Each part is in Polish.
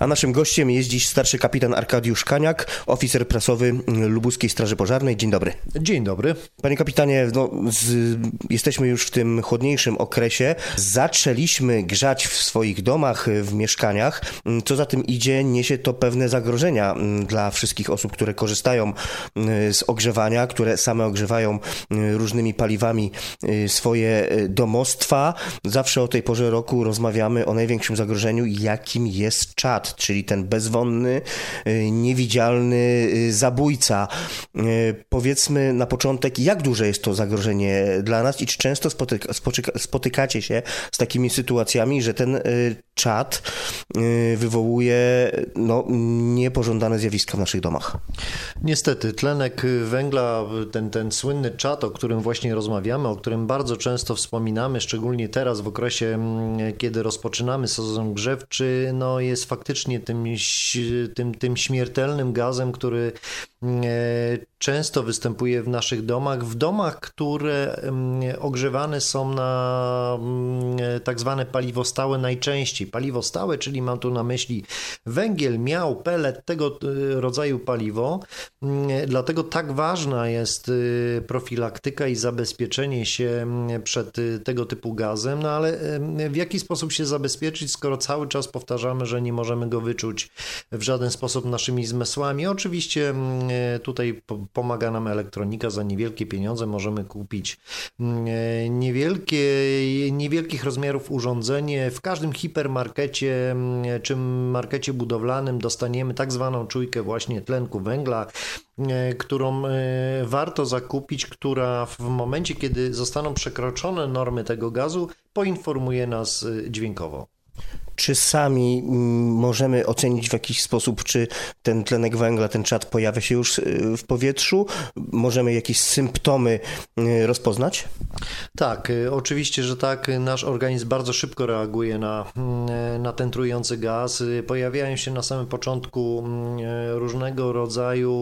A naszym gościem jest dziś starszy kapitan Arkadiusz Kaniak, oficer prasowy Lubuskiej Straży Pożarnej. Dzień dobry. Dzień dobry. Panie kapitanie, no, z, jesteśmy już w tym chłodniejszym okresie. Zaczęliśmy grzać w swoich domach, w mieszkaniach. Co za tym idzie, niesie to pewne zagrożenia dla wszystkich osób, które korzystają z ogrzewania, które same ogrzewają różnymi paliwami swoje domostwa. Zawsze o tej porze roku rozmawiamy o największym zagrożeniu, jakim jest czad czyli ten bezwonny, niewidzialny zabójca. Powiedzmy na początek, jak duże jest to zagrożenie dla nas i czy często spotyka, spotykacie się z takimi sytuacjami, że ten czad wywołuje no, niepożądane zjawiska w naszych domach? Niestety, tlenek węgla, ten, ten słynny czad, o którym właśnie rozmawiamy, o którym bardzo często wspominamy, szczególnie teraz w okresie, kiedy rozpoczynamy sezon grzewczy, no jest faktycznie tym, tym, tym śmiertelnym gazem, który często występuje w naszych domach, w domach, które ogrzewane są na tak zwane paliwo stałe najczęściej. Paliwo stałe, czyli mam tu na myśli węgiel, miał, pelet, tego rodzaju paliwo. Dlatego tak ważna jest profilaktyka i zabezpieczenie się przed tego typu gazem, no ale w jaki sposób się zabezpieczyć, skoro cały czas powtarzamy, że nie możemy go wyczuć w żaden sposób naszymi zmysłami. Oczywiście tutaj pomaga nam elektronika, za niewielkie pieniądze możemy kupić niewielkie, niewielkich rozmiarów urządzenie. W każdym hipermarkecie czy markecie budowlanym dostaniemy tak zwaną czujkę właśnie tlenku węgla, którą warto zakupić, która w momencie, kiedy zostaną przekroczone normy tego gazu, poinformuje nas dźwiękowo czy sami możemy ocenić w jakiś sposób, czy ten tlenek węgla, ten czad pojawia się już w powietrzu? Możemy jakieś symptomy rozpoznać? Tak, oczywiście, że tak. Nasz organizm bardzo szybko reaguje na, na ten trujący gaz. Pojawiają się na samym początku różnego rodzaju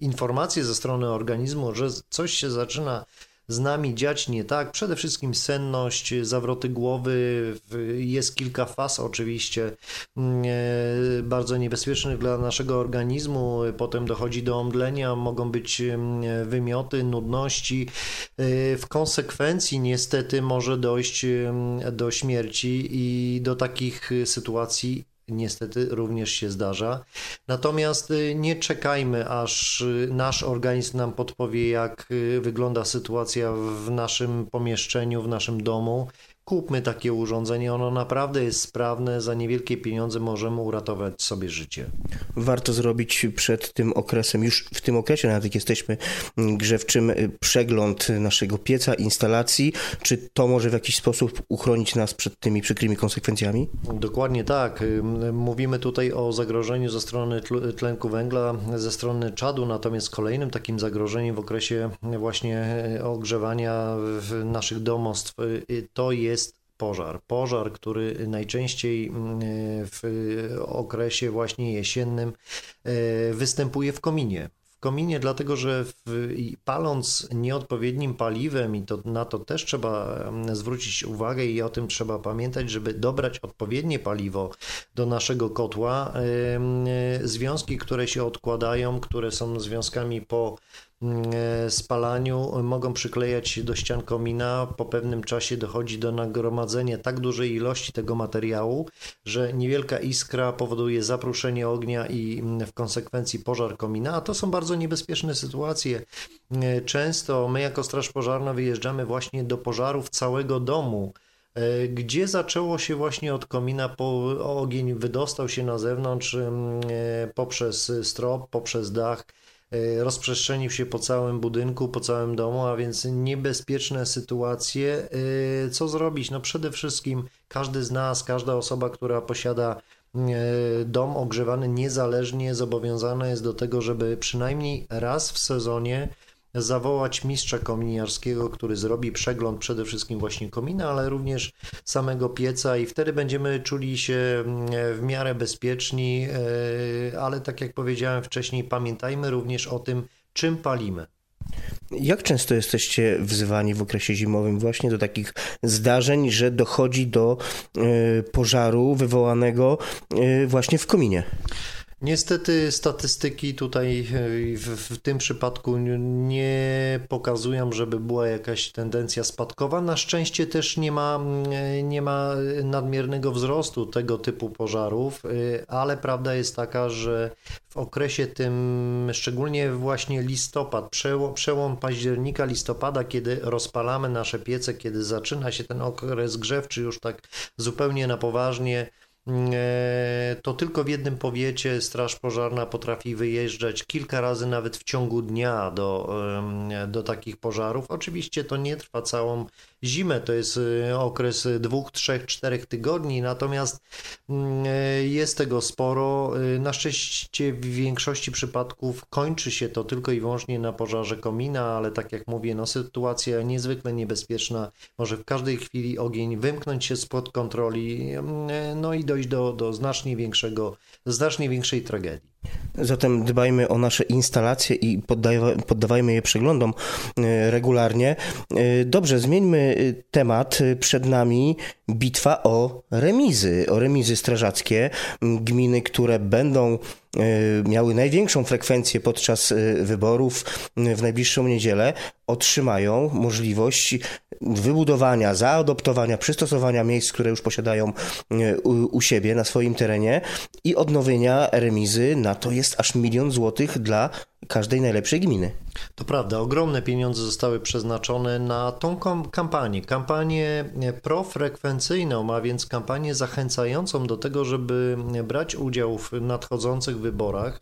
informacje ze strony organizmu, że coś się zaczyna z nami dziać nie tak. Przede wszystkim senność, zawroty głowy, jest kilka faz oczywiście mm, e, bardzo niebezpiecznych dla naszego organizmu. Potem dochodzi do omdlenia, mogą być mm, wymioty, nudności. E, w konsekwencji niestety może dojść mm, do śmierci i do takich sytuacji niestety również się zdarza. Natomiast y, nie czekajmy, aż y, nasz organizm nam podpowie, jak y, wygląda sytuacja w naszym pomieszczeniu, w naszym domu kupmy takie urządzenie, ono naprawdę jest sprawne, za niewielkie pieniądze możemy uratować sobie życie. Warto zrobić przed tym okresem, już w tym okresie, nawet jak jesteśmy grzewczym, przegląd naszego pieca, instalacji. Czy to może w jakiś sposób uchronić nas przed tymi przykrymi konsekwencjami? Dokładnie tak. Mówimy tutaj o zagrożeniu ze strony tlenku węgla, ze strony czadu, natomiast kolejnym takim zagrożeniem w okresie właśnie ogrzewania naszych domostw to jest jest pożar. Pożar, który najczęściej mm, w okresie właśnie jesiennym e, występuje w kominie. W kominie, dlatego że w, paląc nieodpowiednim paliwem, i to, na to też trzeba mm, zwrócić uwagę i o tym trzeba pamiętać, żeby dobrać odpowiednie paliwo do naszego kotła, e, związki, które się odkładają, które są związkami po E, spalaniu mogą przyklejać do ścian komina. Po pewnym czasie dochodzi do nagromadzenia tak dużej ilości tego materiału, że niewielka iskra powoduje zapruszenie ognia i w konsekwencji pożar komina. A to są bardzo niebezpieczne sytuacje. E, często my, jako Straż Pożarna, wyjeżdżamy właśnie do pożarów całego domu e, gdzie zaczęło się właśnie od komina, po ogień wydostał się na zewnątrz poprzez strop, poprzez dach e, rozprzestrzenił się po całym budynku, po całym domu, a więc niebezpieczne sytuacje. E, co zrobić? No przede wszystkim każdy z nas, każda osoba, która posiada dom ogrzewany niezależnie zobowiązana jest do tego, żeby przynajmniej raz w sezonie zawołać mistrza kominiarskiego, który zrobi przegląd przede wszystkim właśnie komina, ale również samego pieca i wtedy będziemy czuli się mm, w miarę bezpieczni, e, ale tak jak powiedziałem wcześniej, pamiętajmy również o tym, czym palimy. Jak często jesteście wzywani w okresie zimowym właśnie do takich zdarzeń, że dochodzi do e, pożaru wywołanego e, właśnie w kominie? Niestety statystyki tutaj e, w, w, tym przypadku nie pokazują, żeby była jakaś tendencja spadkowa. Na szczęście też nie ma, mm, nie ma nadmiernego wzrostu tego typu pożarów, e, ale prawda jest taka, że w okresie tym, szczególnie właśnie listopad, przełom, przełom października, listopada, kiedy rozpalamy nasze piece, kiedy zaczyna się ten okres grzewczy już tak zupełnie na poważnie, E, to tylko w jednym powiecie Straż Pożarna potrafi wyjeżdżać kilka razy nawet w ciągu dnia do, do takich pożarów. Oczywiście to nie trwa całą zimę, to jest e, okres dwóch, trzech, czterech tygodni, natomiast mm, e, jest tego sporo. Na szczęście w większości przypadków kończy się to tylko i wyłącznie na pożarze komina, ale tak jak mówię, no sytuacja niezwykle niebezpieczna. Może w każdej chwili ogień wymknąć się spod kontroli, no i do dojść do, do znacznie większego, znacznie większej tragedii. Zatem dbajmy o nasze instalacje i poddawajmy je przeglądom e, regularnie. E, dobrze, zmieńmy e, temat. Przed nami bitwa o remizy, o remizy strażackie. Gminy, które będą miały największą frekwencję podczas wyborów w najbliższą niedzielę, otrzymają możliwość wybudowania, zaadoptowania, przystosowania miejsc, które już posiadają u, u siebie na swoim terenie i odnowienia remizy na to jest aż milion złotych dla każdej najlepszej gminy. To prawda, ogromne pieniądze zostały przeznaczone na tą kampanię. Kampanię profrekwencyjną, a więc kampanię zachęcającą do tego, żeby brać udział w nadchodzących wyborach.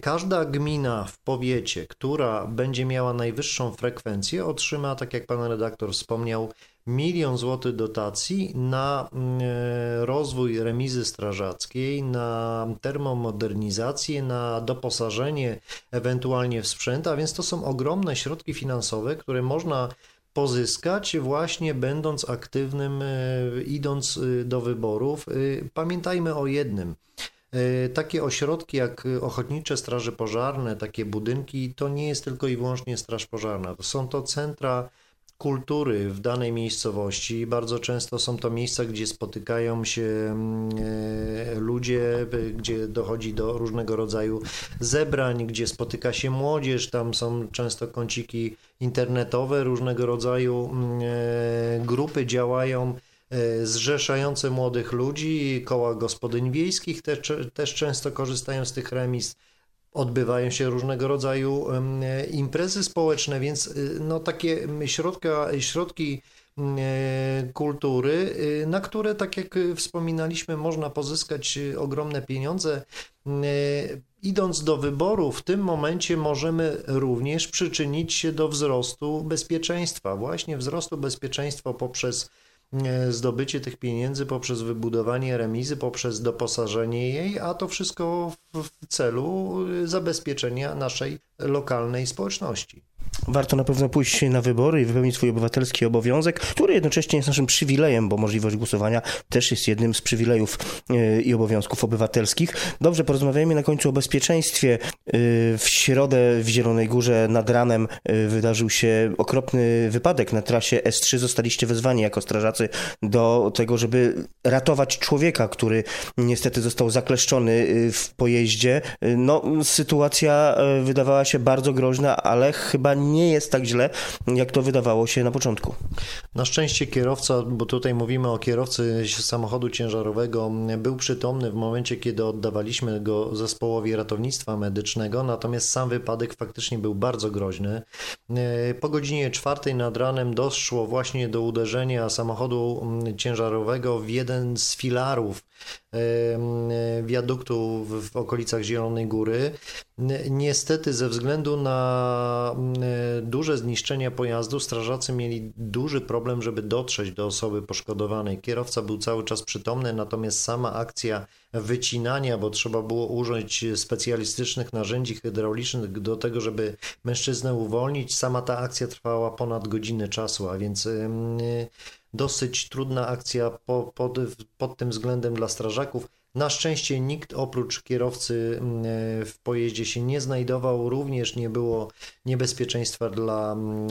Każda gmina w powiecie, która będzie miała najwyższą frekwencję, otrzyma, tak jak pan redaktor wspomniał, milion złotych dotacji na mm, e, rozwój remizy strażackiej, na termomodernizację, na doposażenie ewentualnie w sprzęt, a więc to są ogromne środki finansowe, które można pozyskać właśnie będąc aktywnym, e, idąc e, do wyborów. Pamiętajmy o jednym. Takie ośrodki jak ochotnicze straże pożarne, takie budynki, to nie jest tylko i wyłącznie straż pożarna. Są to centra kultury w danej miejscowości. Bardzo często są to miejsca, gdzie spotykają się mm, e, ludzie, gdzie dochodzi do różnego rodzaju zebrań, gdzie spotyka się młodzież. Tam są często kąciki internetowe, różnego rodzaju mm, e, grupy działają e, zrzeszające młodych ludzi, koła gospodyń wiejskich też, też często korzystają z tych remis odbywają się różnego rodzaju imprezy społeczne, więc y, no, takie środka, środki e, kultury, y, na które, tak jak wspominaliśmy, można pozyskać y, ogromne pieniądze. Idąc do wyboru, w tym momencie możemy również przyczynić się do wzrostu bezpieczeństwa, właśnie wzrostu bezpieczeństwa poprzez E, zdobycie tych pieniędzy poprzez wybudowanie remizy, poprzez doposażenie jej, a to wszystko w celu zabezpieczenia naszej lokalnej społeczności. Warto na pewno pójść na wybory i wypełnić swój obywatelski obowiązek, który jednocześnie jest naszym przywilejem, bo możliwość głosowania też jest jednym z przywilejów e, i obowiązków obywatelskich. Dobrze, porozmawiajmy na końcu o bezpieczeństwie. E, w środę w Zielonej Górze nad ranem e, wydarzył się okropny wypadek na trasie S3. Zostaliście wezwani jako strażacy do tego, żeby ratować człowieka, który niestety został zakleszczony w pojeździe. No, sytuacja wydawała się bardzo groźna, ale chyba nie jest tak źle, jak to wydawało się na początku. Na szczęście kierowca, bo tutaj mówimy o kierowcy samochodu ciężarowego, był przytomny w momencie, kiedy oddawaliśmy go zespołowi ratownictwa medycznego, natomiast sam wypadek faktycznie był bardzo groźny. E, po godzinie czwartej nad ranem doszło właśnie do uderzenia samochodu mm, ciężarowego w jeden z filarów e, mm, wiaduktu w okolicach Zielonej Góry. Niestety, ze względu na duże zniszczenia pojazdu, strażacy mieli duży problem, żeby dotrzeć do osoby poszkodowanej. Kierowca był cały czas przytomny, natomiast sama akcja wycinania, bo trzeba było użyć specjalistycznych narzędzi hydraulicznych do tego, żeby mężczyznę uwolnić, sama ta akcja trwała ponad godzinę czasu, a więc dosyć trudna akcja pod, pod, pod tym względem dla strażaków. Na szczęście nikt oprócz kierowcy mm, e, w pojeździe się nie znajdował, również nie było niebezpieczeństwa dla mm,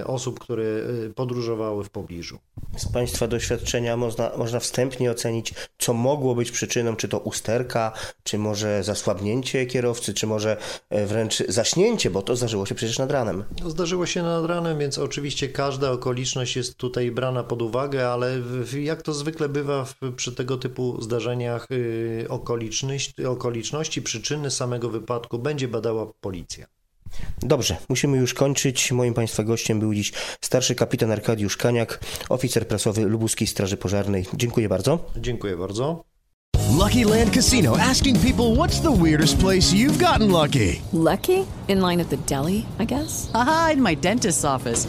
e, osób, które e, podróżowały w pobliżu. Z Państwa doświadczenia można, można wstępnie ocenić, co mogło być przyczyną, czy to usterka, czy może zasłabnięcie kierowcy, czy może wręcz zaśnięcie, bo to zdarzyło się przecież nad ranem. No, zdarzyło się nad ranem, więc oczywiście każda okoliczność jest tutaj brana pod uwagę, ale jak to zwykle bywa przy tego typu zdarzeniach, Y, okoliczności, okoliczności, przyczyny samego wypadku będzie badała policja. Dobrze, musimy już kończyć. Moim Państwa gościem był dziś starszy kapitan Arkadiusz Kaniak, oficer prasowy Lubuskiej Straży Pożarnej. Dziękuję bardzo. Dziękuję bardzo. Lucky Land Casino asking people what's the weirdest place you've gotten lucky? Lucky? In line at the deli, I guess? Aha, in my dentist's office.